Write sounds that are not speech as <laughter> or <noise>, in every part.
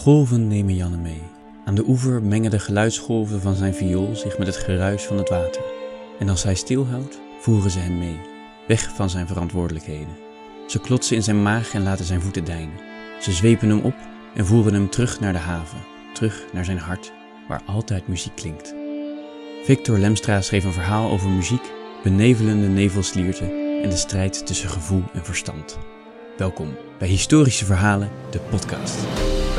Golven nemen Janne mee. Aan de oever mengen de geluidsgolven van zijn viool zich met het geruis van het water. En als hij stilhoudt, voeren ze hem mee, weg van zijn verantwoordelijkheden. Ze klotsen in zijn maag en laten zijn voeten deinen. Ze zwepen hem op en voeren hem terug naar de haven, terug naar zijn hart, waar altijd muziek klinkt. Victor Lemstra schreef een verhaal over muziek, benevelende nevelslierten en de strijd tussen gevoel en verstand. Welkom bij Historische Verhalen, de podcast.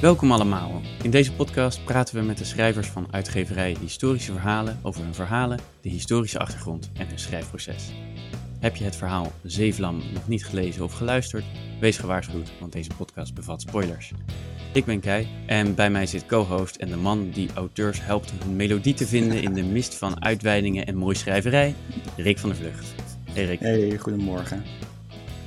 Welkom allemaal. In deze podcast praten we met de schrijvers van uitgeverij Historische Verhalen over hun verhalen, de historische achtergrond en hun schrijfproces. Heb je het verhaal Zeevlam nog niet gelezen of geluisterd? Wees gewaarschuwd, want deze podcast bevat spoilers. Ik ben Kai en bij mij zit co-host en de man die auteurs helpt hun melodie te vinden in de mist van uitweidingen en mooi schrijverij, Rick van der Vlucht. Hey Rick. Hey, goedemorgen.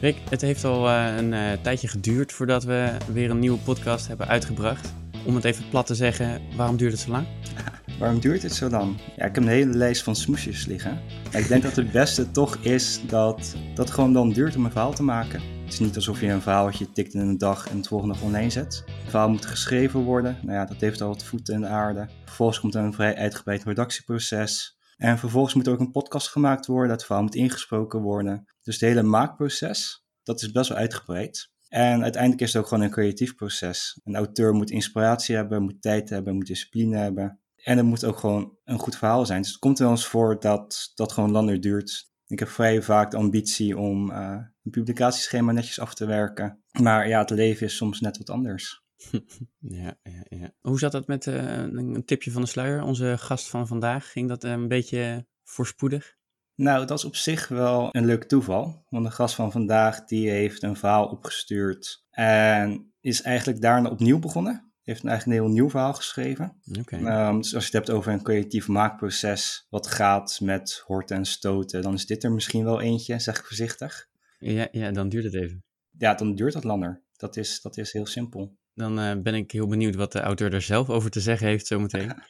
Rick, het heeft al uh, een uh, tijdje geduurd voordat we weer een nieuwe podcast hebben uitgebracht. Om het even plat te zeggen, waarom duurt het zo lang? <laughs> Waarom duurt het zo lang? Ja, ik heb een hele lijst van smoesjes liggen. Ik denk dat het beste <laughs> toch is dat dat gewoon dan duurt om een verhaal te maken. Het is niet alsof je een verhaaltje tikt in een dag en het volgende online zet. Het verhaal moet geschreven worden. Nou ja, dat heeft al wat voeten in de aarde. Vervolgens komt er een vrij uitgebreid redactieproces. En vervolgens moet er ook een podcast gemaakt worden. Het verhaal moet ingesproken worden. Dus het hele maakproces, dat is best wel uitgebreid. En uiteindelijk is het ook gewoon een creatief proces. Een auteur moet inspiratie hebben, moet tijd hebben, moet discipline hebben. En het moet ook gewoon een goed verhaal zijn. Dus het komt wel eens voor dat dat gewoon langer duurt. Ik heb vrij vaak de ambitie om uh, een publicatieschema netjes af te werken. Maar ja, het leven is soms net wat anders. <laughs> ja, ja, ja. Hoe zat dat met uh, een tipje van de sluier? Onze gast van vandaag, ging dat uh, een beetje voorspoedig? Nou, dat is op zich wel een leuk toeval. Want de gast van vandaag die heeft een verhaal opgestuurd en is eigenlijk daarna opnieuw begonnen heeft eigenlijk een heel nieuw verhaal geschreven. Okay. Um, dus als je het hebt over een creatief maakproces, wat gaat met horten en stoten, dan is dit er misschien wel eentje, zeg ik voorzichtig. Ja, ja dan duurt het even. Ja, dan duurt dat langer. Dat is, dat is heel simpel. Dan uh, ben ik heel benieuwd wat de auteur er zelf over te zeggen heeft zometeen. <laughs>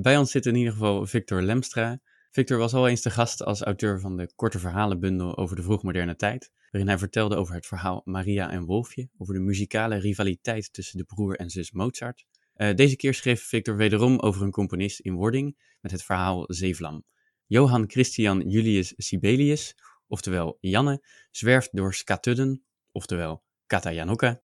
Bij ons zit in ieder geval Victor Lemstra. Victor was al eens de gast als auteur van de korte verhalenbundel over de vroegmoderne tijd, waarin hij vertelde over het verhaal Maria en Wolfje, over de muzikale rivaliteit tussen de broer en zus Mozart. Uh, deze keer schreef Victor wederom over een componist in wording met het verhaal Zeevlam. Johann Christian Julius Sibelius, oftewel Janne, zwerft door Skatudden, oftewel Katajanokka.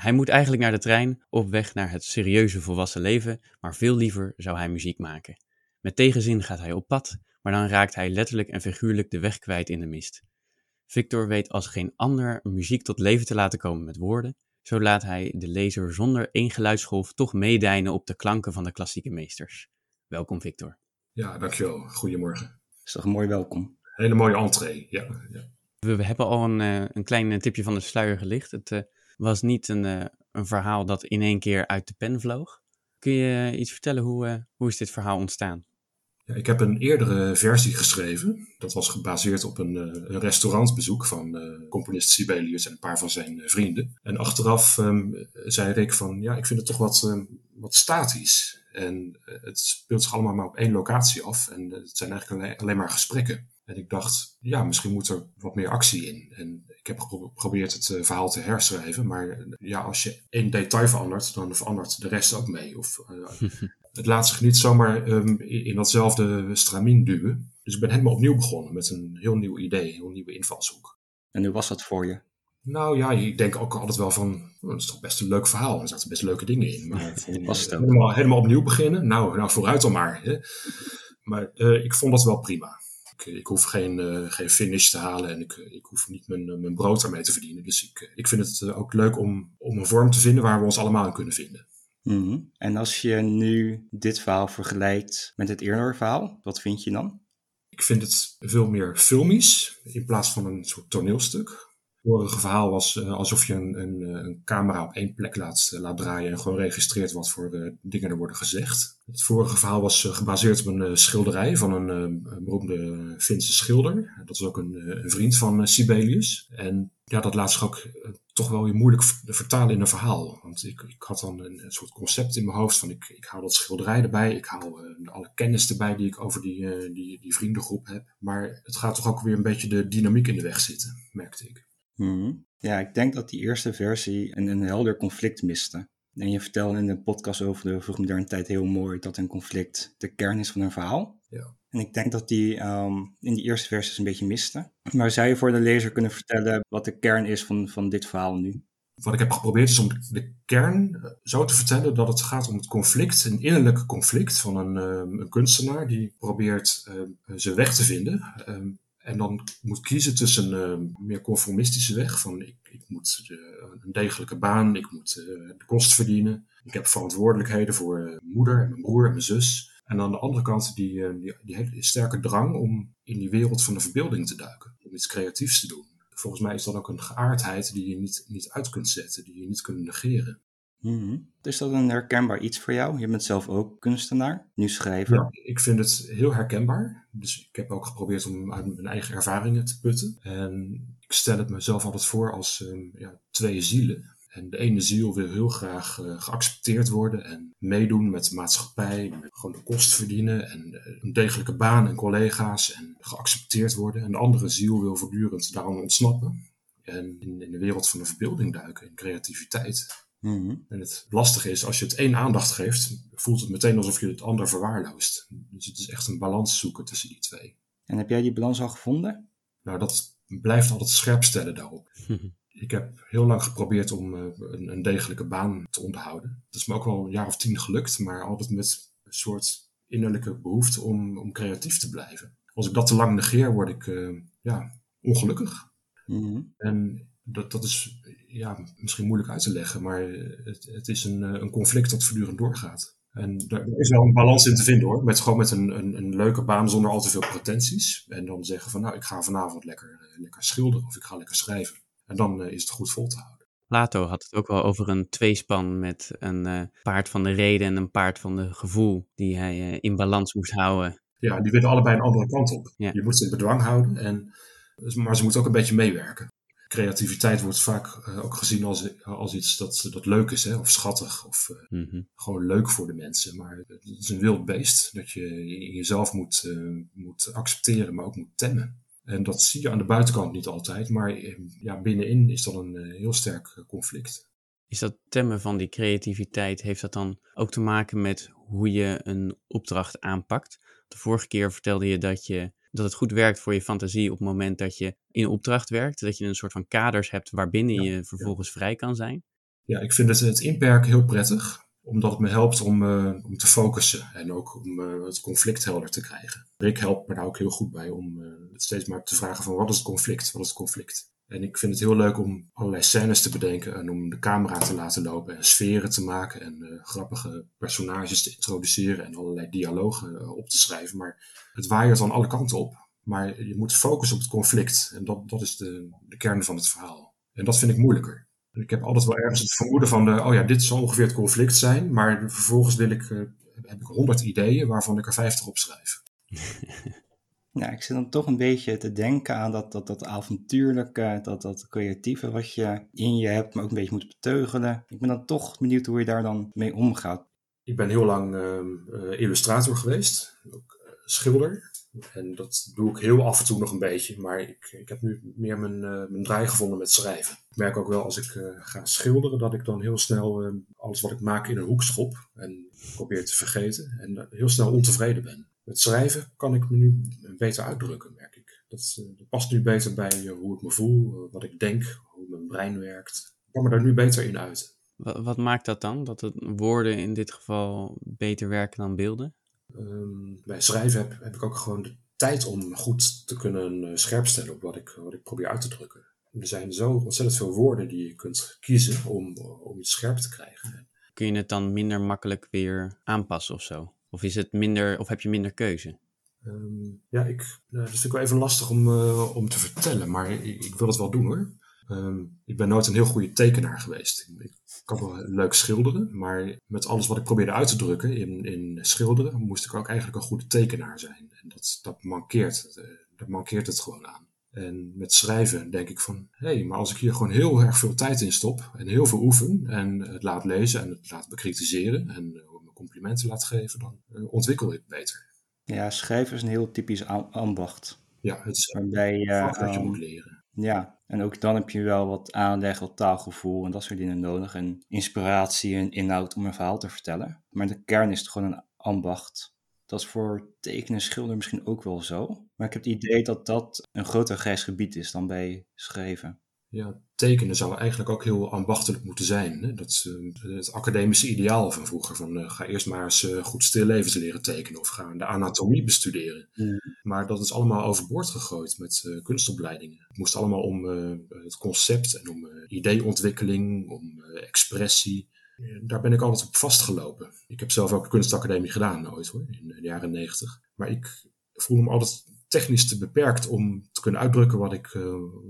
Hij moet eigenlijk naar de trein op weg naar het serieuze volwassen leven, maar veel liever zou hij muziek maken. Met tegenzin gaat hij op pad, maar dan raakt hij letterlijk en figuurlijk de weg kwijt in de mist. Victor weet als geen ander muziek tot leven te laten komen met woorden, zo laat hij de lezer zonder één geluidsgolf toch meedijnen op de klanken van de klassieke meesters. Welkom Victor. Ja, dankjewel. Goedemorgen. Is toch een mooi welkom. Hele mooie entree, ja. ja. We, we, hebben al een, uh, een klein tipje van de sluier gelicht. Het uh, was niet een, uh, een verhaal dat in één keer uit de pen vloog. Kun je iets vertellen, hoe, hoe is dit verhaal ontstaan? Ja, ik heb een eerdere versie geschreven. Dat was gebaseerd op een, een restaurantbezoek van componist Sibelius en een paar van zijn vrienden. En achteraf um, zei Rick van, ja, ik vind het toch wat, um, wat statisch. En het speelt zich allemaal maar op één locatie af. En het zijn eigenlijk alleen maar gesprekken. En ik dacht, ja, misschien moet er wat meer actie in. En ik heb geprobeerd het uh, verhaal te herschrijven. Maar uh, ja, als je één detail verandert, dan verandert de rest ook mee. Of, uh, <laughs> het laat zich niet zomaar um, in, datzelfde stramien duwen. Dus ik ben helemaal opnieuw begonnen met een heel nieuw idee, een heel nieuwe invalshoek. En hoe was dat voor je? Nou ja, ik denk ook altijd wel van, oh, dat is toch best een leuk verhaal. Er zaten best leuke dingen in. Maar <laughs> was het helemaal, helemaal opnieuw beginnen, nou, nou vooruit dan maar. Hè. Maar ik vond dat wel prima. Ik, ik, hoef geen, uh, geen finish te halen en ik, ik hoef niet mijn, mijn brood ermee te verdienen. Dus ik, ik vind het ook leuk om, om een vorm te vinden waar we ons allemaal in kunnen vinden. Mm -hmm. En als je nu dit verhaal vergelijkt met het eerdere verhaal, wat vind je dan? Ik vind het veel meer filmisch in plaats van een soort toneelstuk. Vorige verhaal was uh, alsof je een, een, een, camera op één plek laat, uh, laat draaien en gewoon registreert wat voor dingen er worden gezegd. Het vorige verhaal was gebaseerd op een schilderij van een, beroemde Finse schilder. Dat is ook een, vriend van Sibelius. En ja, dat laat zich toch wel weer moeilijk vertalen in een verhaal. Want ik, ik had dan een, soort concept in mijn hoofd van ik, ik haal dat schilderij erbij, ik haal alle kennis erbij die ik over die, die vriendengroep heb. Maar het gaat toch ook weer een beetje de dynamiek in de weg zitten, merkte ik. Mm-hmm. Ja, ik denk dat die eerste versie een, een helder conflict miste. En je vertelde in de podcast over de vroegmoderne tijd heel mooi dat een conflict de kern is van een verhaal. Ja. En ik denk dat die um, in die eerste versies een beetje miste. Maar zou je voor de lezer kunnen vertellen wat de kern is van, van dit verhaal nu? Wat ik heb geprobeerd is om de kern zo te vertellen dat het gaat om het conflict, een innerlijke conflict van een, um, een kunstenaar die probeert um, zijn weg te vinden. En dan moet kiezen tussen een meer conformistische weg van ik, ik moet de, een degelijke baan, ik moet uh, de kost verdienen. Ik heb verantwoordelijkheden voor uh, moeder en mijn broer en mijn zus. En aan de andere kant die, die, die hele sterke drang om in die wereld van de verbeelding te duiken. Om iets creatiefs te doen. Volgens mij is dat ook een geaardheid die je niet, niet uit kunt zetten, die je niet kunt negeren. Mm-hmm. Is dat een herkenbaar iets voor jou? Je bent zelf ook kunstenaar, nu schrijver. Ja, ik vind het heel herkenbaar. Dus ik heb ook geprobeerd om uit mijn eigen ervaringen te putten. En ik stel het mezelf altijd voor als um, ja, twee zielen. En de ene ziel wil heel graag uh, geaccepteerd worden en meedoen met de maatschappij, met gewoon de kost verdienen en uh, een degelijke baan en collega's en geaccepteerd worden. En de andere ziel wil voortdurend daarom ontsnappen en in, in de wereld van de verbeelding duiken, in creativiteit. Mm-hmm. En het lastige is, als je het één aandacht geeft, voelt het meteen alsof je het ander verwaarloost. Dus het is echt een balans zoeken tussen die twee. En heb jij die balans al gevonden? Nou, dat blijft altijd scherp stellen daarop. Ik heb heel lang geprobeerd om uh, een, een, degelijke baan te onderhouden. Dat is me ook wel een jaar of tien gelukt, maar altijd met een soort innerlijke behoefte om, om creatief te blijven. Als ik dat te lang negeer, word ik uh, ja, ongelukkig. Mm-hmm. En dat, dat is ja, misschien moeilijk uit te leggen, maar het, het is een, een conflict dat voortdurend doorgaat. En er is wel een balans in te vinden hoor. Met gewoon met een, een, een, leuke baan zonder al te veel pretenties. En dan zeggen van nou, ik ga vanavond lekker, lekker schilderen of ik ga lekker schrijven. En dan uh, is het goed vol te houden. Plato had het ook wel over een tweespan met een uh, paard van de reden en een paard van de gevoel, die hij uh, in balans moest houden. Ja, die willen allebei een andere kant op. Ja. Je moet ze in bedwang houden, en, maar ze moeten ook een beetje meewerken. Creativiteit wordt vaak ook gezien als, als iets dat, dat leuk is, hè? of schattig, of mm-hmm. gewoon leuk voor de mensen. Maar het is een wild beest dat je jezelf moet, moet accepteren, maar ook moet temmen. En dat zie je aan de buitenkant niet altijd, maar ja, binnenin is dat een heel sterk conflict. Is dat temmen van die creativiteit, heeft dat dan ook te maken met hoe je een opdracht aanpakt? De vorige keer vertelde je dat, je dat het goed werkt voor je fantasie op het moment dat je in opdracht werkt. Dat je een soort van kaders hebt waarbinnen ja, je vervolgens ja. vrij kan zijn. Ja, ik vind het, het inperken heel prettig omdat het me helpt om, uh, om te focussen en ook om uh, het conflict helder te krijgen. Rick helpt me daar ook heel goed bij om uh, steeds maar te vragen van wat is het conflict, wat is het conflict. En ik vind het heel leuk om allerlei scènes te bedenken en om de camera te laten lopen en sferen te maken en grappige personages te introduceren en allerlei dialogen op te schrijven. Maar het waaiert aan alle kanten op. Maar je moet focussen op het conflict en dat, dat is de, de kern van het verhaal. En dat vind ik moeilijker. Ik heb altijd wel ergens het vermoeden van, de, oh ja, dit zal ongeveer het conflict zijn, maar vervolgens wil ik, uh, heb ik honderd ideeën waarvan ik er vijftig opschrijf. <laughs> Ja, ik zit dan toch een beetje te denken aan dat, dat, dat avontuurlijke, dat, dat creatieve wat je in je hebt, maar ook een beetje moet beteugelen. Ik ben dan toch benieuwd hoe je daar dan mee omgaat. Ik ben heel lang uh, uh, illustrator geweest, ook schilder. En dat doe ik heel af en toe nog een beetje. Maar ik, ik heb nu meer mijn, uh, mijn draai gevonden met schrijven. Ik merk ook wel als ik ga schilderen dat ik dan heel snel uh, alles wat ik maak in een hoek schop. En probeer te vergeten. En heel snel ontevreden ben. Met schrijven kan ik me nu beter uitdrukken, merk ik. Dat, dat past nu beter bij hoe ik me voel, wat ik denk, hoe mijn brein werkt. Ik kan me daar nu beter in uit. Wat, wat maakt dat dan? Dat het woorden in dit geval beter werken dan beelden? Um, bij schrijven heb, heb, ik ook gewoon de tijd om goed te kunnen scherpstellen op wat ik, wat ik probeer uit te drukken. Er zijn zo ontzettend veel woorden die je kunt kiezen om, om iets scherp te krijgen. Kun je het dan minder makkelijk weer aanpassen of zo? Of, is het minder, of heb je minder keuze? Ehm, ja, ik, dat vind ik wel even lastig om, eh, om te vertellen, maar ik, ik wil het wel doen hoor. Ehm, ik ben nooit een heel goede tekenaar geweest. Ik, kan wel leuk schilderen, maar met alles wat ik probeerde uit te drukken in, in schilderen, moest ik ook eigenlijk een goede tekenaar zijn. En dat, dat, mankeert, uh, dat mankeert het gewoon aan. En met schrijven denk ik van, hé, hey, maar als ik hier gewoon heel erg veel tijd in stop en heel veel oefen en het laat lezen en het laat bekritiseren en complimenten laat geven, dan uh, ontwikkel ik beter. Ja, schrijven is een heel typisch ambacht. Ja, het is waarbij dat je moet leren. Ja, en ook dan heb je wel wat aanleg, wat taalgevoel en dat soort dingen nodig. En inspiratie en inhoud om een verhaal te vertellen. Maar de kern is gewoon een ambacht. Dat is voor tekenen en schilderen misschien ook wel zo. Maar ik heb het idee dat dat een groter grijs gebied is dan bij schrijven. Ja, tekenen zou eigenlijk ook heel ambachtelijk moeten zijn. Hè? Dat is uh, het academische ideaal van vroeger. Van, uh, ga eerst maar eens uh, goed stillevens leren tekenen of ga de anatomie bestuderen. Mm. Maar dat is allemaal overboord gegooid met kunstopleidingen. Het moest allemaal om het concept en om ideeontwikkeling, om expressie. Daar ben ik altijd op vastgelopen. Ik heb zelf ook een kunstacademie gedaan nooit hoor, in de jaren negentig. Maar ik voelde me altijd technisch te beperkt om te kunnen uitdrukken wat ik,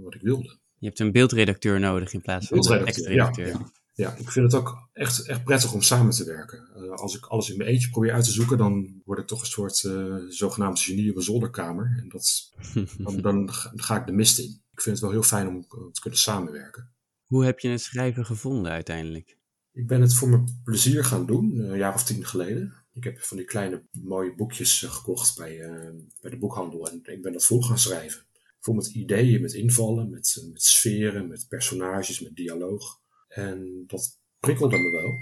wat ik wilde. Je hebt een beeldredacteur nodig in plaats van een ex-redacteur. Ja, ja, ik vind het ook echt, echt prettig om samen te werken. Uh, als ik alles in mijn eentje probeer uit te zoeken, dan word ik toch een soort uh, zogenaamd genie op zolderkamer. En dat, <laughs> dan, dan, ga ik de mist in. Ik vind het wel heel fijn om te kunnen samenwerken. Hoe heb je het schrijven gevonden uiteindelijk? Ik ben het voor mijn plezier gaan doen, een jaar of tien geleden. Ik heb van die kleine mooie boekjes gekocht bij, uh, bij de boekhandel en ik ben dat vol gaan schrijven. Vol met ideeën, met invallen, met, met sferen, met personages, met dialoog. En dat prikkelde me wel.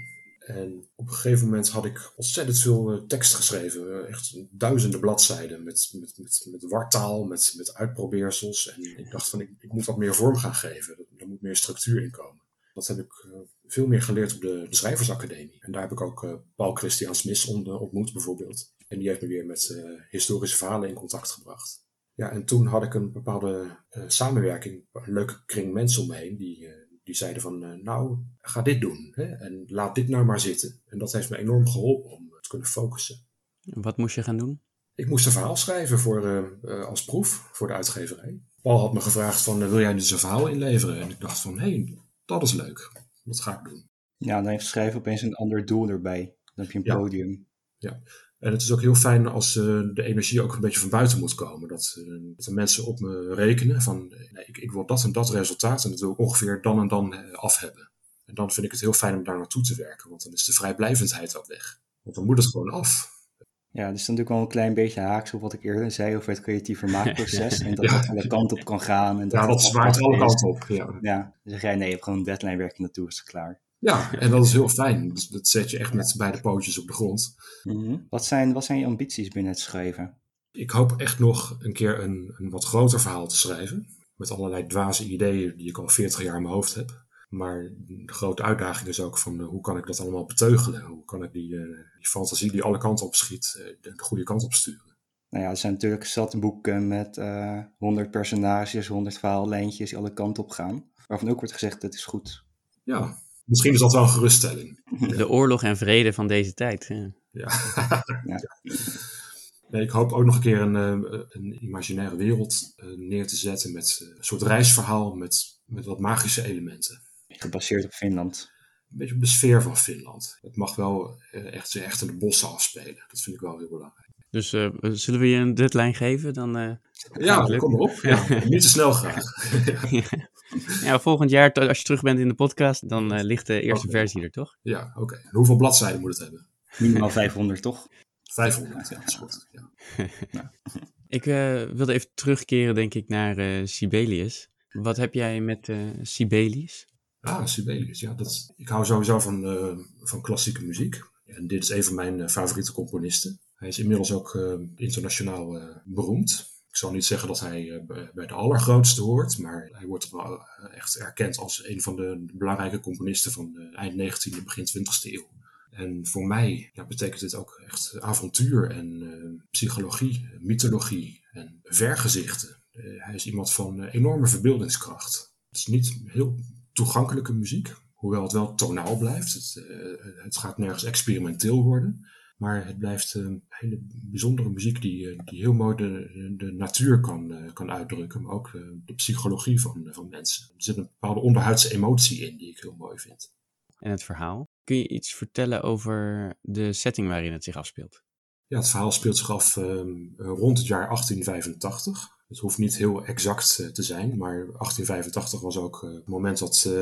En op een gegeven moment had ik ontzettend veel uh, tekst geschreven. Echt duizenden bladzijden met, met, met, met wartaal, met, met uitprobeersels. En ik dacht van, ik, ik moet wat meer vorm gaan geven. Er moet meer structuur in komen. Dat heb ik veel meer geleerd op de, de Schrijversacademie. En daar heb ik ook Paul Christian Smits ontmoet bijvoorbeeld. En die heeft me weer met historische verhalen in contact gebracht. Ja, en toen had ik een bepaalde uh, samenwerking, een leuke kring mensen om me heen, die, uh, die zeiden van, uh, nou, ga dit doen hè, en laat dit nou maar zitten. En dat heeft me enorm geholpen om te kunnen focussen. Wat moest je gaan doen? Ik moest een verhaal schrijven voor, als proef voor de uitgeverij. Paul had me gevraagd van, wil jij dus een verhaal inleveren? En ik dacht van, hé, hey, dat is leuk, dat ga ik doen. Ja, dan heeft schrijven opeens een ander doel erbij. Dan heb je een ja. podium. Ja, en het is ook heel fijn als uh, de energie ook een beetje van buiten moet komen. Dat, uh, dat de mensen op me rekenen van nee, ik, ik, wil dat en dat resultaat en dat wil ik ongeveer dan en dan uh, af hebben. En dan vind ik het heel fijn om daar naartoe te werken, want dan is de vrijblijvendheid ook weg. Want dan moet het gewoon af. Ja, dus natuurlijk wel een klein beetje haaks op wat ik eerder zei over het creatieve maakproces. <laughs> En dat ja. dat alle kanten op kan gaan. En dat ja, dat zwaait alle kanten op. Ja. ja, dan zeg jij nee, je hebt gewoon een deadline werken naartoe, is het klaar. Ja, en dat is heel fijn. Dus dat zet je echt met beide pootjes op de grond. Mm -hmm. wat, zijn, wat zijn je ambities binnen het schrijven? Ik hoop echt nog een keer een, een wat groter verhaal te schrijven. Met allerlei dwaze ideeën die ik al 40 jaar in mijn hoofd heb. Maar de grote uitdaging is ook van uh, hoe kan ik dat allemaal beteugelen? Hoe kan ik die, uh, die fantasie die alle kanten op schiet, uh, de goede kant op sturen? Nou ja, er zijn natuurlijk zat boeken met 100 personages, 100 verhaallijntjes die alle kanten op gaan. Waarvan ook wordt gezegd, dat is goed. Ja, Misschien is dat wel een geruststelling. De oorlog en vrede van deze tijd. Ja. ja. <laughs> ja. Nee, ik hoop ook nog een keer een, een imaginaire wereld neer te zetten met een soort reisverhaal met, met wat magische elementen. Gebaseerd op Finland. Een beetje op de sfeer van Finland. Het mag wel echt, echt in de bossen afspelen. Dat vind ik wel heel belangrijk. Dus uh, zullen we je een deadline geven? Dan, uh, ja, kom op. Ja, <laughs> niet te snel graag. ja. Ja, volgend jaar, als je terug bent in de podcast, dan uh, ligt de eerste okay. versie er, toch? Ja, oké. Okay. Hoeveel bladzijden moet het hebben? Minimaal 500, toch? 500, ja, dat is goed. Ja. nou. <laughs> Ik wilde even terugkeren, denk ik, naar Sibelius. Wat heb jij met Sibelius? Ah, Sibelius, ja. Dat, ik hou sowieso van, van klassieke muziek. En dit is een van mijn favoriete componisten. Hij is inmiddels ook uh, internationaal uh, beroemd. Ik zal niet zeggen dat hij uh, bij de allergrootste hoort, maar hij wordt wel echt erkend als een van de belangrijke componisten van de eind 19e, begin 20e eeuw. En voor mij ja, betekent dit ook echt avontuur en psychologie, mythologie en vergezichten. hij is iemand van enorme verbeeldingskracht. Het is niet heel toegankelijke muziek, hoewel het wel tonaal blijft. Het, het gaat nergens experimenteel worden. Maar het blijft een hele bijzondere muziek die, die heel mooi de, de natuur kan, kan uitdrukken. Maar ook de psychologie van, van mensen. Er zit een bepaalde onderhuidse emotie in die ik heel mooi vind. En het verhaal? Kun je iets vertellen over de setting waarin het zich afspeelt? Ja, het verhaal speelt zich af um, rond het jaar 1885. Het hoeft niet heel exact uh, te zijn, maar 1885 was ook uh, het moment dat uh,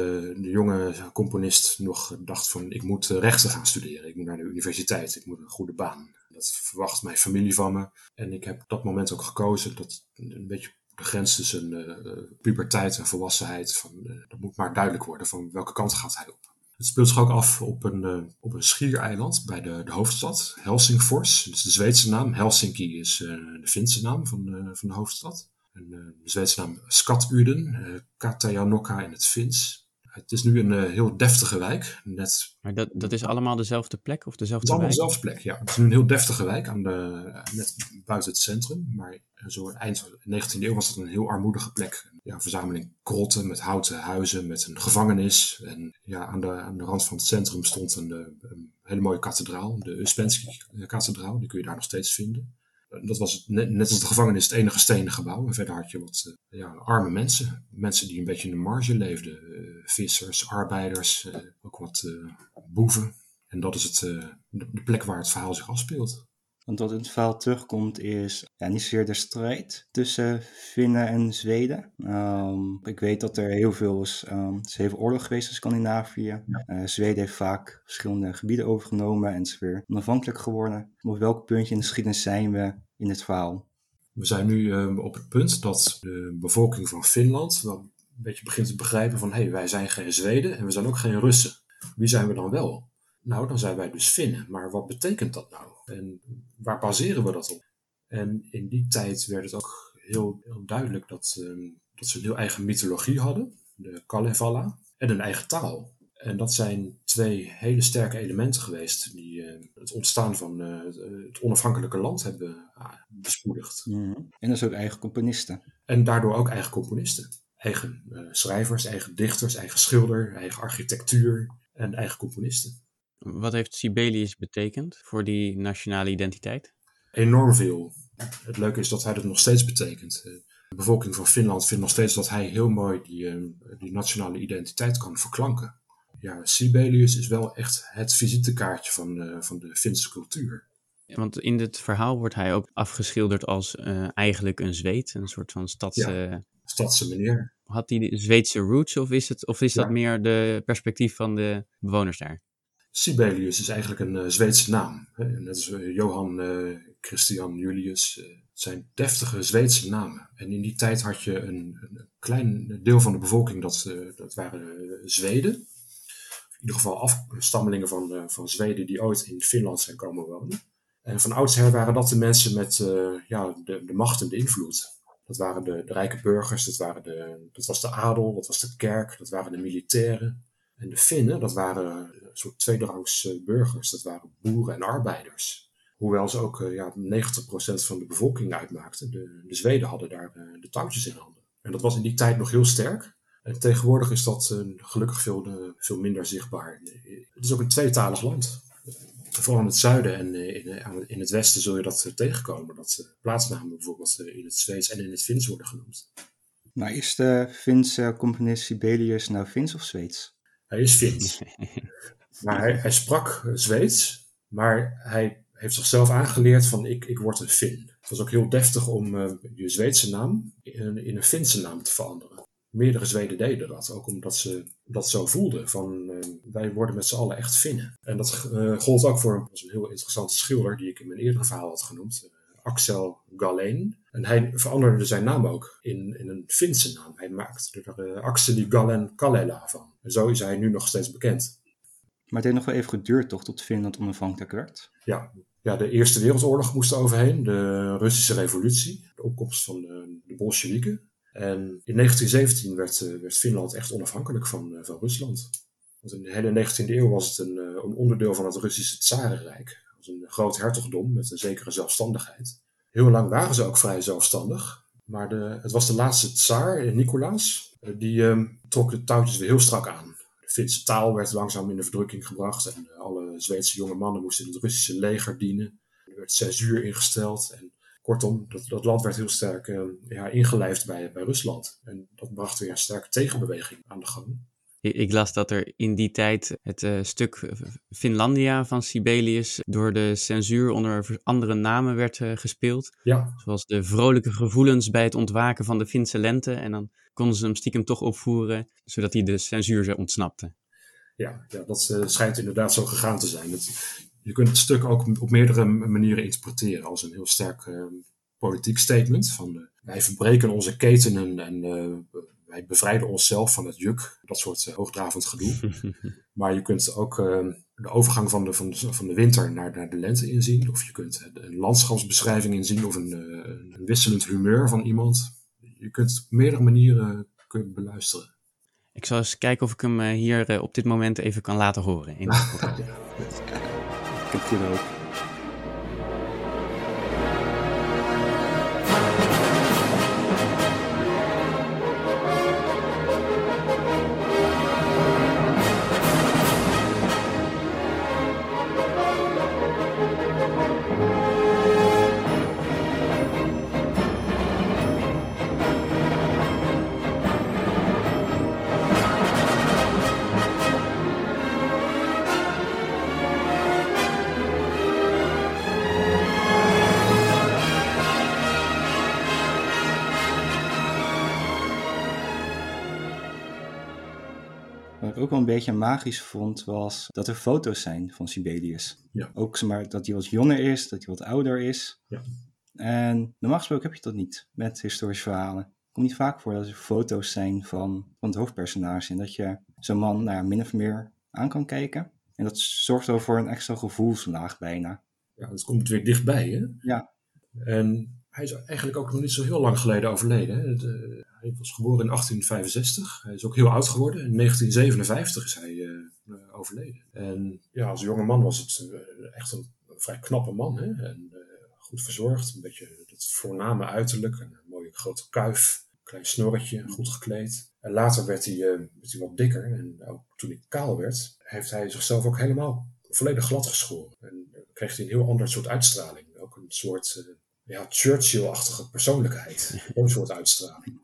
de jonge componist nog dacht van ik moet rechten gaan studeren. Ik moet naar de universiteit, ik moet een goede baan. Dat verwacht mijn familie van me. En ik heb dat moment ook gekozen, dat een beetje de grens tussen puberteit en volwassenheid, van, dat moet maar duidelijk worden van welke kant gaat hij op. Het speelt zich ook af op een, uh, op een schiereiland bij de, de hoofdstad, Helsingfors. Dat is de Zweedse naam. Helsinki is uh, de Finse naam van, uh, van de hoofdstad. En, de Zweedse naam Skatuden, Katajanokka in het Fins. Het is nu een heel deftige wijk. Net... Maar dat, dat is allemaal dezelfde plek of dezelfde het is wijk? dezelfde plek, ja. Het is nu een heel deftige wijk, aan de, net buiten het centrum. Maar zo eind 19e eeuw was het een heel armoedige plek ja, verzameling krotten met houten huizen, met een gevangenis. En ja, aan de, aan de rand van het centrum stond een, een hele mooie kathedraal, de Uspensky-kathedraal. Die kun je daar nog steeds vinden. Dat was het, net, net als de gevangenis het enige stenen gebouw. En verder had je wat uh, ja, arme mensen. Mensen die een beetje in de marge leefden. Uh, vissers, arbeiders, ook wat boeven. En dat is het, de plek waar het verhaal zich afspeelt. Want wat in het verhaal terugkomt is ja, niet zozeer de strijd tussen Finnen en Zweden. Um, ik weet dat er heel veel is, um, er is heel veel oorlog geweest in Scandinavië. Ja. Uh, Zweden heeft vaak verschillende gebieden overgenomen en is weer onafhankelijk geworden. Maar op welk puntje in de geschiedenis zijn we in dit verhaal? We zijn nu uh, op het punt dat de bevolking van Finland wel een beetje begint te begrijpen van hé, hey, wij zijn geen Zweden en we zijn ook geen Russen. Wie zijn we dan wel? Nou, dan zijn wij dus Finnen. Maar wat betekent dat nou? En waar baseren we dat op? En in die tijd werd het ook heel, heel duidelijk dat, dat ze een heel eigen mythologie hadden, de Kalevala, en een eigen taal. En dat zijn twee hele sterke elementen geweest die uh, het ontstaan van uh, het onafhankelijke land hebben bespoedigd. Mm. En dus ook eigen componisten. En daardoor ook eigen componisten. Eigen schrijvers, eigen dichters, eigen schilder, eigen architectuur en eigen componisten. Wat heeft Sibelius betekend voor die nationale identiteit? Enorm veel. Het leuke is dat hij dat nog steeds betekent. De bevolking van Finland vindt nog steeds dat hij heel mooi die, die nationale identiteit kan verklanken. Ja, Sibelius is wel echt het visitekaartje van, uh, van de Finse cultuur. Want in dit verhaal wordt hij ook afgeschilderd als uh, eigenlijk een Zweed, een soort van stadse... Ja, stadse meneer. Had hij de Zweedse roots of is, het, of is dat meer de perspectief van de bewoners daar? Sibelius is eigenlijk een uh, Zweedse naam. Net als uh, Johan uh, Christian Julius. het zijn deftige Zweedse namen. En in die tijd had je een, een klein deel van de bevolking, dat, dat waren Zweden. In ieder geval afstammelingen van, van Zweden die ooit in Finland zijn komen wonen. En van oudsher waren dat de mensen met ja, de, de macht en de invloed. Dat waren de, de rijke burgers, dat, waren de, dat was de adel, dat was de kerk, dat waren de militairen. En de Finnen, dat waren soort tweederangs burgers, dat waren boeren en arbeiders. Hoewel ze ook uh, ja, 90% van de bevolking uitmaakten. De, de Zweden hadden daar uh, de touwtjes in handen. En dat was in die tijd nog heel sterk. En tegenwoordig is dat gelukkig veel, veel minder zichtbaar. Het is ook een tweetalig land. Vooral in het zuiden en in, in het westen zul je dat tegenkomen. Dat plaatsnamen bijvoorbeeld in het Zweeds en in het Fins worden genoemd. Maar is de Finse componist Sibelius nou Fins of Zweeds? Hij is Fins. <laughs> maar hij, sprak Zweeds, maar hij heeft zichzelf aangeleerd van ik, ik word een Fin. Het was ook heel deftig om uh, je Zweedse naam in, in, een Finse naam te veranderen. Meerdere Zweden deden dat, ook omdat ze dat zo voelden. Van uh, wij worden met z'n allen echt Finnen. En dat uh, gold ook voor een, heel interessante schilder die ik in mijn eerdere verhaal had genoemd. Axel Galleen. En hij veranderde zijn naam ook in, in een Finse naam. Hij maakte er Axeli Gallen Kalela van. Zo is hij nu nog steeds bekend. Maar het heeft nog wel even geduurd toch tot Finland onafhankelijk werd? Ja, ja, de Eerste Wereldoorlog moest er overheen. De Russische revolutie. De opkomst van de, de Bolsjewieken. En in 1917 werd, uh, werd Finland echt onafhankelijk van, uh, van Rusland. Want in de hele 19e eeuw was het een, een onderdeel van het Russische Tsarenrijk een groot hertogdom met een zekere zelfstandigheid. Heel lang waren ze ook vrij zelfstandig. Maar de, het was de laatste tsaar, Nicolaas, die um, trok de touwtjes weer heel strak aan. Finse taal werd langzaam in de verdrukking gebracht en alle Zweedse jonge mannen moesten in het Russische leger dienen. Er werd censuur ingesteld. En kortom, dat, dat land werd heel sterk uh, ja, ingelijfd bij, bij Rusland. En dat bracht weer een sterke tegenbeweging aan de gang. Ik las dat er in die tijd het uh, stuk Finlandia van Sibelius door de censuur onder andere namen werd uh, gespeeld. Ja. Zoals de vrolijke gevoelens bij het ontwaken van de Finse lente. En dan konden ze hem stiekem toch opvoeren, zodat hij de censuur ontsnapte. Ja, ja dat uh, schijnt inderdaad zo gegaan te zijn. Dat, je kunt het stuk ook op meerdere manieren interpreteren als een heel sterk politiek statement. Van wij verbreken onze ketenen en wij bevrijden onszelf van het juk, dat soort uh, hoogdravend gedoe. <laughs> maar je kunt ook uh, de overgang van de, van, de, van de winter naar, naar de lente inzien. Of je kunt een landschapsbeschrijving inzien of een, uh, een wisselend humeur van iemand. Je kunt op meerdere manieren kun beluisteren. Ik zal eens kijken of ik hem hier op dit moment even kan laten horen. In <laughs> ik heb hier ook. thank you ook wel een beetje magisch vond, was dat er foto's zijn van Sibelius. Ja. Ook maar dat hij wat jonger is, dat hij wat ouder is. Ja. En normaal gesproken heb je dat niet met historische verhalen. Het komt niet vaak voor dat er foto's zijn van, van het hoofdpersonage. En dat je zo'n man nou ja, min of meer aan kan kijken. En dat zorgt wel voor een extra gevoelslaag bijna. Ja, dat komt weer dichtbij, hè? Ja. En hij is eigenlijk ook nog niet zo heel lang geleden overleden. Hè? De, hij was geboren in 1865. Hij is ook heel oud geworden. In 1957 is hij uh, overleden. En ja, als jonge man was het uh, echt een, een, vrij knappe man. Hè? En goed verzorgd. Een beetje het voorname uiterlijk. Een mooie grote kuif. Klein snorretje. Goed gekleed. En later werd hij, werd hij wat dikker. En ook toen hij kaal werd, heeft hij zichzelf ook helemaal volledig glad geschoren. En kreeg hij een heel ander soort uitstraling. Ook een soort ja, Churchill-achtige persoonlijkheid. <laughs> Een soort uitstraling.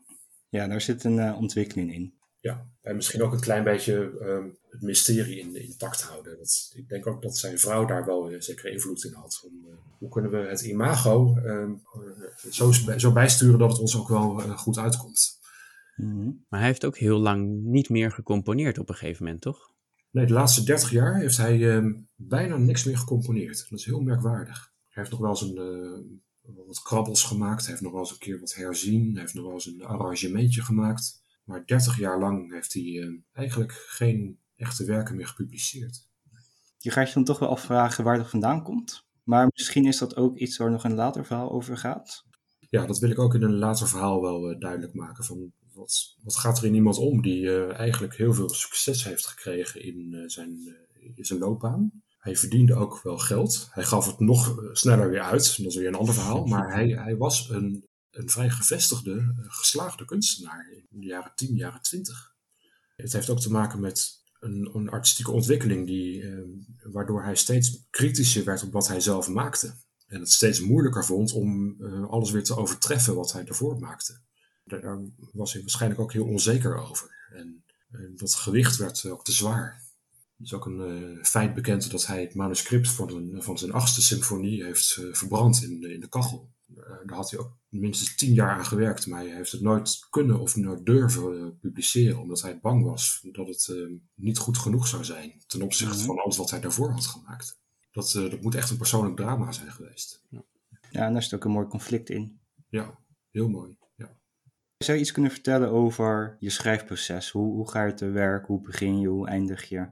Ja, daar zit een uh, ontwikkeling in. Ja, en misschien ook een klein beetje um, het mysterie in, intact houden. Dat, ik denk ook dat zijn vrouw daar wel een zekere invloed in had. Om, uh, hoe kunnen we het imago um, zo, zo bijsturen dat het ons ook wel uh, goed uitkomt. Mm -hmm. Maar hij heeft ook heel lang niet meer gecomponeerd op een gegeven moment, toch? Nee, de laatste 30 jaar heeft hij um, bijna niks meer gecomponeerd. Dat is heel merkwaardig. Hij heeft nog wel eens een wat krabbels gemaakt. Heeft nog wel eens een keer wat herzien. Heeft nog wel eens een arrangementje gemaakt. Maar 30 jaar lang heeft hij uh, eigenlijk geen echte werken meer gepubliceerd. Je gaat je dan toch wel afvragen waar dat vandaan komt. Maar misschien is dat ook iets waar nog een later verhaal over gaat. Ja, dat wil ik ook in een later verhaal wel uh, duidelijk maken. Van wat, wat gaat er in iemand om die uh, eigenlijk heel veel succes heeft gekregen in, zijn, in zijn loopbaan? Hij verdiende ook wel geld. Hij gaf het nog sneller weer uit. Dat is weer een ander verhaal. Maar hij, hij was een, een vrij gevestigde, geslaagde kunstenaar in de jaren 10, jaren 20. Het heeft ook te maken met een, een artistieke ontwikkeling die, eh, waardoor hij steeds kritischer werd op wat hij zelf maakte. En het steeds moeilijker vond om uh, alles weer te overtreffen wat hij ervoor maakte. Daar was hij waarschijnlijk ook heel onzeker over. En dat gewicht werd ook te zwaar. Er is ook een uh, feit bekend dat hij het manuscript van, een, van zijn achtste symfonie heeft uh, verbrand in, in de kachel. Uh, daar had hij ook minstens tien jaar aan gewerkt, maar hij heeft het nooit kunnen of nooit durven publiceren, omdat hij bang was dat het niet goed genoeg zou zijn ten opzichte mm -hmm. van alles wat hij daarvoor had gemaakt. Dat, dat moet echt een persoonlijk drama zijn geweest. Ja. ja, en daar zit ook een mooi conflict in. Ja, heel mooi. Ja. Zou je iets kunnen vertellen over je schrijfproces? Hoe, hoe ga je te werk? Hoe begin je? Hoe eindig je?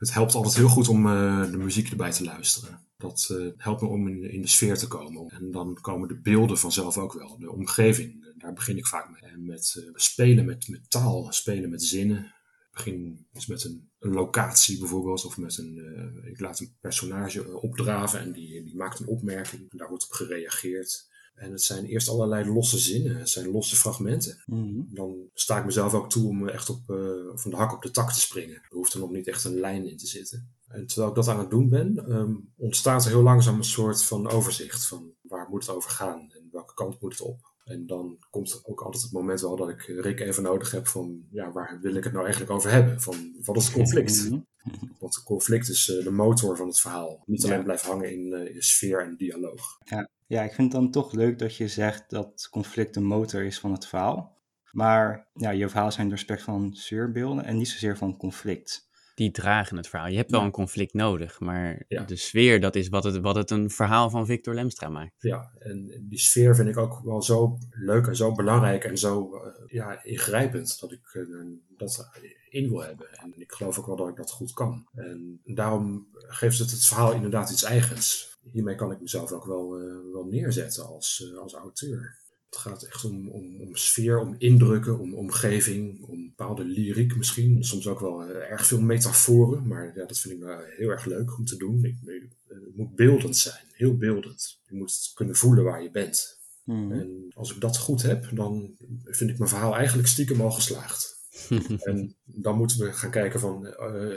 Het helpt altijd heel goed om uh, de muziek erbij te luisteren. Dat uh, helpt me om in, de sfeer te komen. En dan komen de beelden vanzelf ook wel. De omgeving, daar begin ik vaak mee. En met spelen met, met taal, spelen met zinnen. Begin eens met een, een locatie bijvoorbeeld. Of met een, ik laat een personage opdraven en die, die maakt een opmerking. En daar wordt op gereageerd. En het zijn eerst allerlei losse zinnen, het zijn losse fragmenten. Mm -hmm. Dan sta ik mezelf ook toe om echt op, uh, van de hak op de tak te springen. Er hoeft er nog niet echt een lijn in te zitten. En terwijl ik dat aan het doen ben, ehm, ontstaat er heel langzaam een soort van overzicht van waar moet het over gaan en welke kant moet het op. En dan komt er ook altijd het moment wel dat ik Rick even nodig heb van, ja, waar wil ik het nou eigenlijk over hebben? Van, wat is het conflict? Mhm. Want het conflict is eh, de motor van het verhaal. Niet alleen Ja. blijft hangen in, eh, in sfeer en dialoog. Ja, ik vind het dan toch leuk dat je zegt dat conflict de motor is van het verhaal. Maar ja, je verhaal zijn doorspekt van sfeerbeelden en niet zozeer van conflict. Die dragen het verhaal. Je hebt wel Ja. een conflict nodig, maar Ja. de sfeer, dat is wat het, wat het een verhaal van Victor Lemstra maakt. Ja, en die sfeer vind ik ook wel zo leuk en zo belangrijk en zo eh, ja, ingrijpend dat ik eh, dat in wil hebben. En ik geloof ook wel dat ik dat goed kan. En daarom geeft het het verhaal inderdaad iets eigens. Hiermee kan ik mezelf ook wel, eh, wel neerzetten als, eh, als auteur. Het gaat echt om, om, om sfeer, om indrukken, om omgeving, om bepaalde lyriek misschien. Soms ook wel eh, erg veel metaforen, maar ja, dat vind ik wel heel erg leuk om te doen. Ik, het moet beeldend zijn, heel beeldend. Je moet kunnen voelen waar je bent. Mhm. En als ik dat goed heb, dan vind ik mijn verhaal eigenlijk stiekem al geslaagd. <laughs> en dan moeten we gaan kijken van,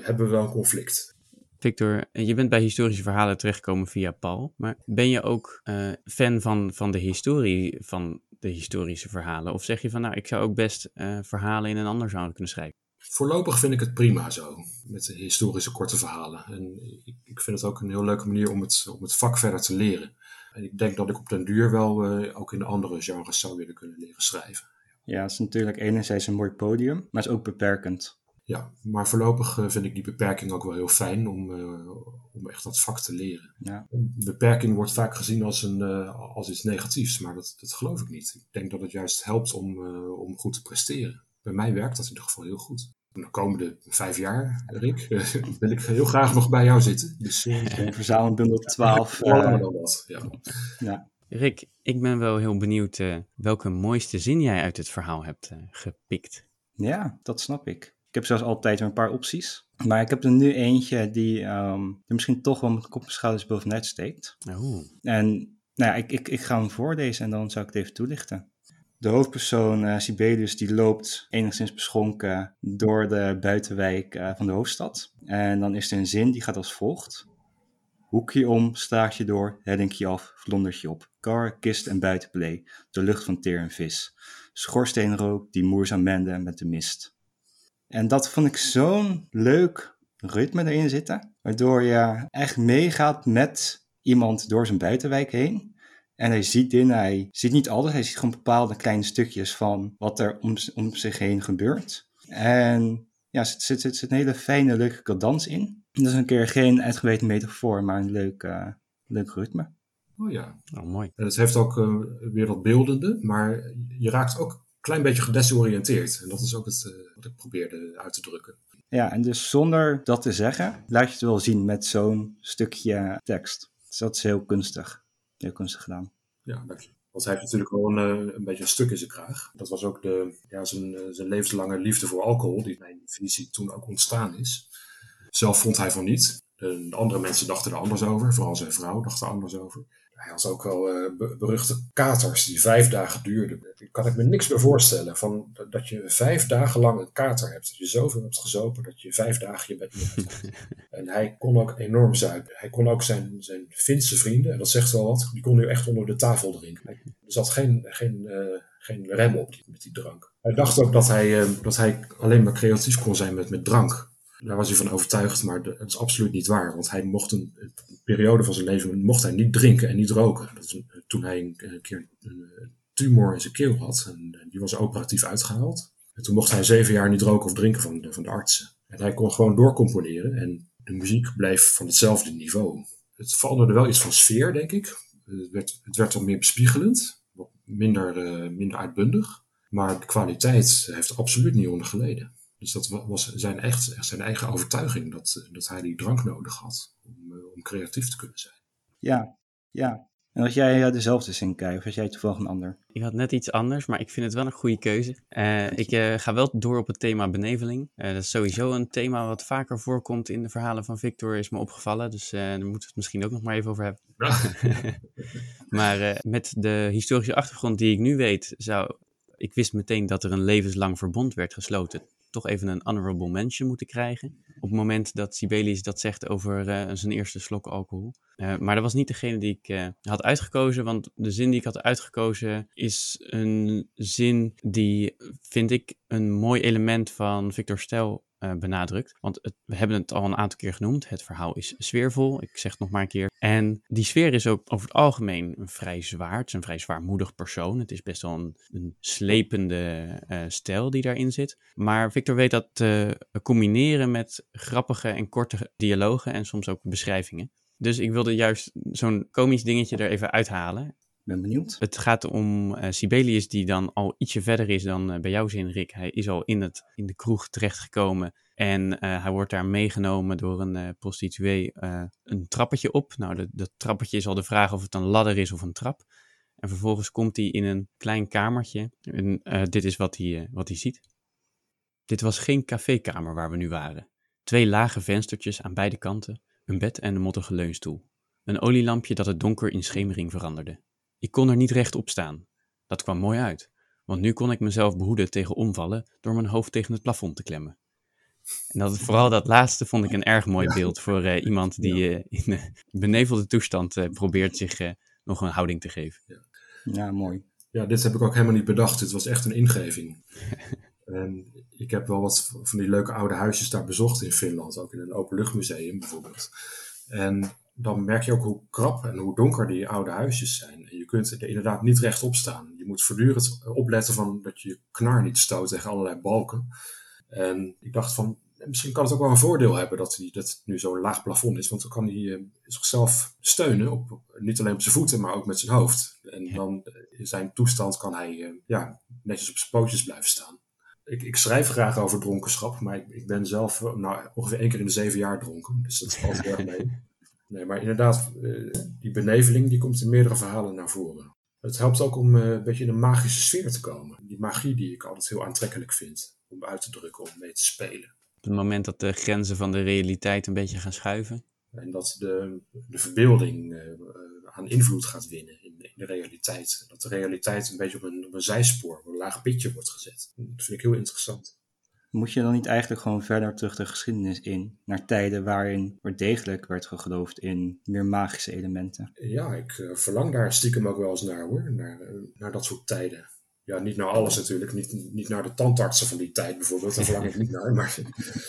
hebben we wel een conflict? Victor, je bent bij historische verhalen terechtgekomen via Paul, maar ben je ook eh, fan van, van de historie van de historische verhalen? Of zeg je van, nou, ik zou ook best eh, verhalen in een ander genre kunnen schrijven? Voorlopig vind ik het prima zo, met de historische korte verhalen. En ik, ik vind het ook een heel leuke manier om het, om het vak verder te leren. En ik denk dat ik op den duur wel eh, ook in andere genres zou willen kunnen leren schrijven. Ja, het is natuurlijk enerzijds een mooi podium, maar het is ook beperkend. Ja, maar voorlopig eh, vind ik die beperking ook wel heel fijn om, eh, om echt dat vak te leren. Ja. Een beperking wordt vaak gezien als, een, eh, als iets negatiefs, maar dat, dat geloof ik niet. Ik denk dat het juist helpt om, eh, om goed te presteren. Bij mij werkt dat in ieder geval heel goed. En de komende vijf jaar, Rick, <laughs> wil ik heel graag nog bij jou zitten. Dus Een verzamelbundel 12. wel langer eh, dan <laughs> dat. Ja. ja. Rick, ik ben wel heel benieuwd eh, welke mooiste zin jij uit het verhaal hebt eh, gepikt. ja, dat snap ik. Ik heb zoals altijd een paar opties. Maar ik heb er nu eentje die ehm, er misschien toch wel met kop en schouders bovenuit steekt. Oh, En nou ja, ik, ik, ik ga hem voorlezen en dan zou ik het even toelichten. De hoofdpersoon eh, Sibelius die loopt enigszins beschonken door de buitenwijk eh, van de hoofdstad. En dan is er een zin die gaat als volgt. Hoekje om, straatje door, hellinkje af, vlondertje op. Kar, kist en buitenplee, de lucht van teer en vis. Schoorsteenrook die moerzaam mende met de mist. En dat vond ik zo'n leuk ritme erin zitten, waardoor je echt meegaat met iemand door zijn buitenwijk heen. En hij ziet dingen, hij ziet niet alles, hij ziet gewoon bepaalde kleine stukjes van wat er om, om zich heen gebeurt. En ja, er zit, zit, zit, zit een hele fijne, leuke cadans in. Dat is een keer geen uitgebreid metafoor, maar een leuk, eh, leuk ritme. Oh ja. oh mooi. En het heeft ook eh, weer dat beeldende, maar je raakt ook klein beetje gedesoriënteerd. En dat is ook het eh, wat ik probeerde uit te drukken. Ja, en dus zonder dat te zeggen, laat je het wel zien met zo'n stukje tekst. Dus dat is heel kunstig. Heel kunstig gedaan. Ja, dank je. Want hij heeft natuurlijk wel een, eh, een beetje een stuk in zijn kraag. Dat was ook de, ja, zijn, eh, zijn levenslange liefde voor alcohol, die mijn visie toen ook ontstaan is. Zelf vond hij van niet. De andere mensen dachten er anders over, vooral zijn vrouw dacht er anders over. Hij had ook wel eh, be- beruchte katers die vijf dagen duurden. Daar kan ik me niks meer voorstellen van dat- je vijf dagen lang een kater hebt. Dat je zoveel hebt gezopen dat je vijf dagen je bed niet. <laughs> En hij kon ook enorm zuipen. Hij kon ook zijn, zijn Finse vrienden, en dat zegt wel wat, die kon nu echt onder de tafel drinken. Er zat geen, geen, eh, geen rem op die, met die drank. Hij dacht ook dat hij, eh, dat hij alleen maar creatief kon zijn met, met drank. Daar was hij van overtuigd, maar dat is absoluut niet waar. Want hij mocht een, periode van zijn leven mocht hij niet drinken en niet roken. Dat een- toen hij een, keer een, eh, tumor in zijn keel had. En eh, die was operatief uitgehaald. En toen mocht hij zeven jaar niet roken of drinken van de, van de artsen. En hij kon gewoon doorcomponeren. En de muziek bleef van hetzelfde niveau. Het veranderde wel iets van sfeer, denk ik. Het werd, het werd wat meer bespiegelend. Wat minder, eh, minder uitbundig. Maar de kwaliteit heeft absoluut niet onder geleden. Dus dat wa- was zijn, echt, echt zijn eigen overtuiging dat, dat hij die drank nodig had om, eh, om creatief te kunnen zijn. Ja, ja. En als jij eh, dezelfde zin kijkt, of als jij toevallig een ander. Ik had net iets anders, maar ik vind het wel een goede keuze. Eh, ik eh, ga wel door op het thema beneveling. Eh, dat is sowieso een thema wat vaker voorkomt in de verhalen van Victor, is me opgevallen. Dus eh, daar moeten we het misschien ook nog maar even over hebben. <laughs> <laughs> maar eh, met de historische achtergrond die ik nu weet, zou ik wist meteen dat er een levenslang verbond werd gesloten toch even een honorable mention moeten krijgen. Op het moment dat Sibelius dat zegt over eh, zijn eerste slok alcohol. Eh, maar dat was niet degene die ik eh, had uitgekozen, want de zin die ik had uitgekozen is een zin die, vind ik, een mooi element van Victor Stel uh, benadrukt. Want het, we hebben het al een aantal keer genoemd. Het verhaal is sfeervol. Ik zeg het nog maar een keer. En die sfeer is ook over het algemeen een vrij zwaar. Het is een vrij zwaarmoedig persoon. Het is best wel een, een slepende uh, stijl die daarin zit. Maar Victor weet dat te combineren met grappige en korte dialogen en soms ook beschrijvingen. Dus ik wilde juist zo'n komisch dingetje er even uithalen. Ben benieuwd. Het gaat om uh, Sibelius, die dan al ietsje verder is dan uh, bij jouw zin, Rick. Hij is al in, het, in de kroeg terechtgekomen en uh, hij wordt daar meegenomen door een prostituee een trappetje op. Nou, dat, dat trappetje is al de vraag of het een ladder is of een trap. En vervolgens komt hij in een klein kamertje en dit is wat hij, wat hij ziet. Dit was geen cafékamer waar we nu waren. Twee lage venstertjes aan beide kanten, een bed en een mottige leunstoel. Een olielampje dat het donker in schemering veranderde. Ik kon er niet rechtop staan. Dat kwam mooi uit, want nu kon ik mezelf behoeden tegen omvallen door mijn hoofd tegen het plafond te klemmen. En dat, vooral dat laatste vond ik een erg mooi beeld voor uh, iemand die uh, in uh, benevelde toestand probeert zich nog een houding te geven. Ja. ja, mooi. Ja, dit heb ik ook helemaal niet bedacht. Dit was echt een ingeving. <laughs> en ik heb wel wat van die leuke oude huisjes daar bezocht in Finland, ook in een openluchtmuseum bijvoorbeeld. En dan merk je ook hoe krap en hoe donker die oude huisjes zijn. En je kunt er inderdaad niet rechtop staan. Je moet voortdurend opletten van dat je je knar niet stoot tegen allerlei balken. En ik dacht van, misschien kan het ook wel een voordeel hebben dat, hij, dat nu zo'n laag plafond is. Want dan kan hij uh, zichzelf steunen, op, niet alleen op zijn voeten, maar ook met zijn hoofd. En ja. dan in zijn toestand kan hij uh, ja, netjes op zijn pootjes blijven staan. Ik, ik, schrijf graag over dronkenschap, maar ik, ik ben zelf nou, ongeveer één keer in de zeven jaar dronken. Dus dat valt erg mee. <laughs> Nee, maar inderdaad, die beneveling die komt in meerdere verhalen naar voren. Het helpt ook om een beetje in een magische sfeer te komen. Die magie die ik altijd heel aantrekkelijk vind om uit te drukken, om mee te spelen. Op het moment dat de grenzen van de realiteit een beetje gaan schuiven. En dat de, de verbeelding uh, aan invloed gaat winnen in, in, de realiteit. Dat de realiteit een beetje op een, op een zijspoor, op een laag pitje wordt gezet. Dat vind ik heel interessant. Moet je dan niet eigenlijk gewoon verder terug de geschiedenis in, naar tijden waarin er degelijk werd geloofd in meer magische elementen? Ja, ik uh, verlang daar stiekem ook wel eens naar hoor, naar, uh, naar dat soort tijden. Ja, niet naar alles natuurlijk, niet, niet naar de tandartsen van die tijd bijvoorbeeld, daar verlang ik niet naar, maar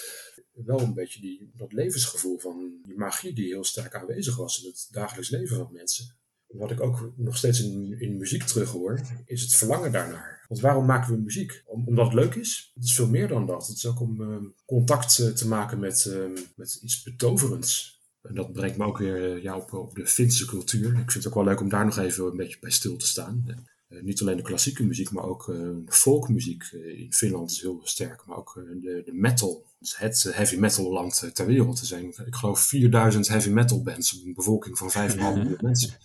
<laughs> wel een beetje die, dat levensgevoel van die magie die heel sterk aanwezig was in het dagelijks leven van mensen. Wat ik ook nog steeds in, in muziek terug hoor, is het verlangen daarnaar. Want waarom maken we muziek? Om, omdat het leuk is? Het is veel meer dan dat. Het is ook om uh, contact uh, te maken met, uh, met iets betoverends. En dat brengt me ook weer ja, op, op de Finse cultuur. Ik vind het ook wel leuk om daar nog even een beetje bij stil te staan. niet alleen de klassieke muziek, maar ook folkmuziek in Finland is heel sterk. Maar ook de, de metal. Het heavy metal land ter wereld. Er zijn, ik geloof, 4000 heavy metal bands. Een bevolking van 5,5 miljoen <laughs> mensen.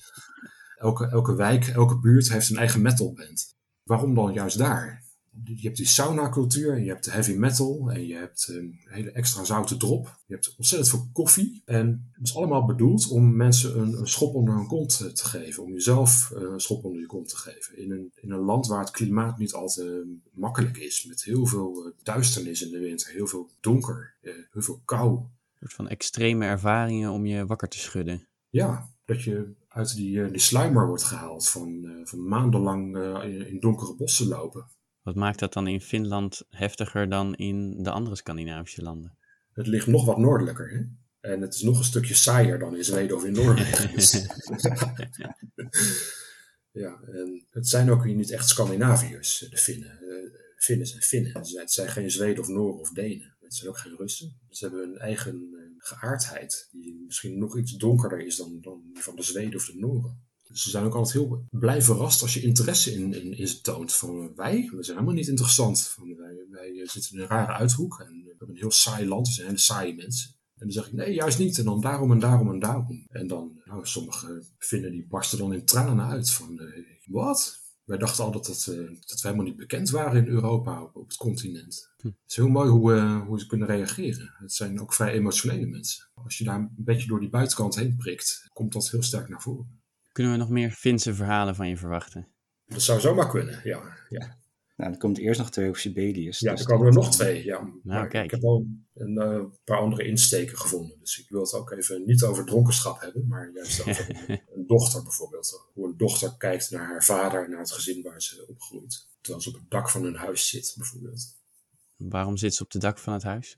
Elke, elke wijk, elke buurt heeft een eigen metalband. Waarom dan juist daar? Je hebt die sauna-cultuur, je hebt de heavy metal en je hebt een hele extra zoute drop. Je hebt ontzettend veel koffie. En het is allemaal bedoeld om mensen een, een schop onder hun kont te geven. Om jezelf een schop onder je kont te geven. In een, in een land waar het klimaat niet altijd uh, makkelijk is. Met heel veel uh, duisternis in de winter, heel veel donker, heel veel kou. Een soort van extreme ervaringen om je wakker te schudden. Ja, dat je uit die, die sluimer wordt gehaald van, van maandenlang in, in donkere bossen lopen. Wat maakt dat dan in Finland heftiger dan in de andere Scandinavische landen? Het ligt nog wat noordelijker. Hè? En het is nog een stukje saaier dan in Zweden of in Noorwegen. <laughs> Dus, <laughs> ja, en het zijn ook hier niet echt Scandinaviërs, de Finnen. Finnen zijn Finnen. Het zijn geen Zweden of Noorden of Denen. Het zijn ook geen Russen. Ze hebben een eigen geaardheid, die misschien nog iets donkerder is dan, dan die van de Zweden of de Noorden. Dus ze zijn ook altijd heel blij verrast als je interesse in, in, ze toont. Van wij, we zijn helemaal niet interessant. Van, wij, wij zitten in een rare uithoek en we hebben een heel saai land. We zijn hele saaie mensen. En dan zeg ik, nee, juist niet. En dan daarom en daarom en daarom. En dan, nou, sommige vinden die barsten dan in tranen uit. Van, uh, wat? Wij dachten al dat, het, uh, dat we helemaal niet bekend waren in Europa, op, op het continent. Hm. Het is heel mooi hoe, uh, hoe ze kunnen reageren. Het zijn ook vrij emotionele mensen. Als je daar een beetje door die buitenkant heen prikt, komt dat heel sterk naar voren. Kunnen we nog meer Finse verhalen van je verwachten? Dat zou zomaar kunnen, ja. ja. Nou, dan komt eerst nog twee over Sibelius. Ja, dus er komen er dat- nog twee. Ja. maar kijk. Ik heb al een eh, paar andere insteken gevonden. Dus ik wil het ook even niet over dronkenschap hebben, maar juist over <laughs> dochter bijvoorbeeld. Hoe een dochter kijkt naar haar vader en naar het gezin waar ze opgroeit. Terwijl ze op het dak van hun huis zit, bijvoorbeeld. Waarom zit ze op het dak van het huis?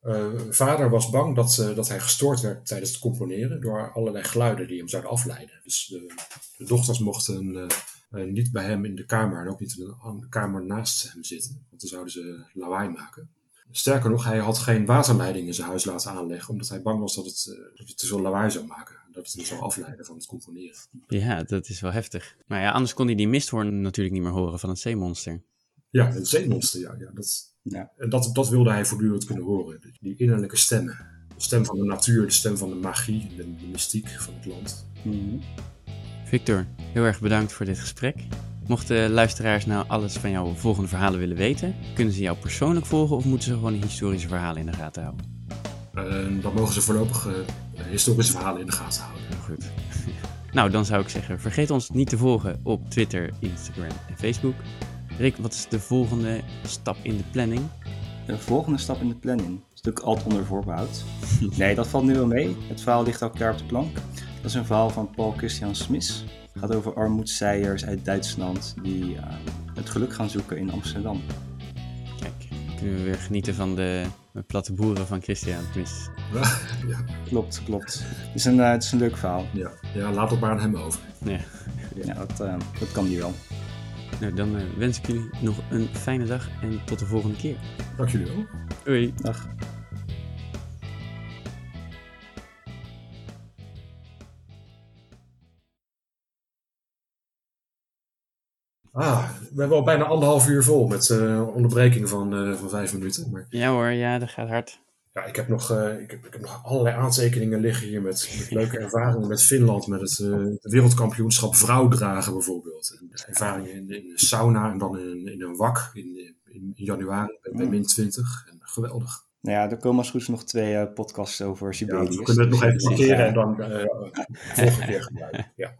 Eh, vader was bang dat, eh, dat hij gestoord werd tijdens het componeren door allerlei geluiden die hem zouden afleiden. Dus de, de dochters mochten eh, niet bij hem in de kamer en ook niet in de, kamer naast hem zitten, want dan zouden ze lawaai maken. Sterker nog, hij had geen waterleiding in zijn huis laten aanleggen, omdat hij bang was dat het, dat het te veel lawaai zou maken. Dat het hem zou afleiden van het componeren. Ja, dat is wel heftig. Maar ja, anders kon hij die misthoorn natuurlijk niet meer horen van het zeemonster. Ja, een zeemonster, ja. ja, dat, Ja. En dat, dat wilde hij voortdurend kunnen horen. Die innerlijke stemmen. De stem van de natuur, de stem van de magie, de, de mystiek van het land. Mhm. Victor, heel erg bedankt voor dit gesprek. Mochten luisteraars nou alles van jouw volgende verhalen willen weten, kunnen ze jou persoonlijk volgen of moeten ze gewoon historische verhalen in de gaten houden? En dan mogen ze voorlopig eh, historische verhalen in de gaten houden. Goed. <laughs> nou, dan zou ik zeggen, vergeet ons niet te volgen op Twitter, Instagram en Facebook. Rick, wat is de volgende stap in de planning? De volgende stap in de planning. Dat is natuurlijk altijd onder voorbehoud. <laughs> Nee, dat valt nu wel mee. Het verhaal ligt al klaar op de plank. Dat is een verhaal van Paul Christian Smith. Het gaat over armoedzeijers uit Duitsland die eh, het geluk gaan zoeken in Amsterdam. Kijk, kunnen we weer genieten van de platte boeren van Christian. Tenminste, ja, Klopt, klopt. Het is een, eh, het is een leuk verhaal. ja, ja, laat het maar aan hem over. ja. Ja, dat, eh, dat kan die wel. Nou, dan eh, wens ik jullie nog een fijne dag en tot de volgende keer. Dank jullie wel. Hoi. Dag. Ah, we hebben al bijna anderhalf uur vol met eh onderbreking van, eh, van vijf minuten. Maar Ja hoor, ja, dat gaat hard. ja, ik heb, nog, eh, ik, heb, ik heb nog allerlei aantekeningen liggen hier met, met leuke ervaringen met Finland. Met het eh, wereldkampioenschap vrouwdragen bijvoorbeeld. En ervaringen in, in de sauna en dan in, in een wak in, in, in januari bij, bij min 20. En geweldig. Nou ja, er komen als goed is nog twee eh, podcasts over Ja, Sibelius. we kunnen het nog Dus, even parkeren en dan eh volgende keer gebruiken. Ja.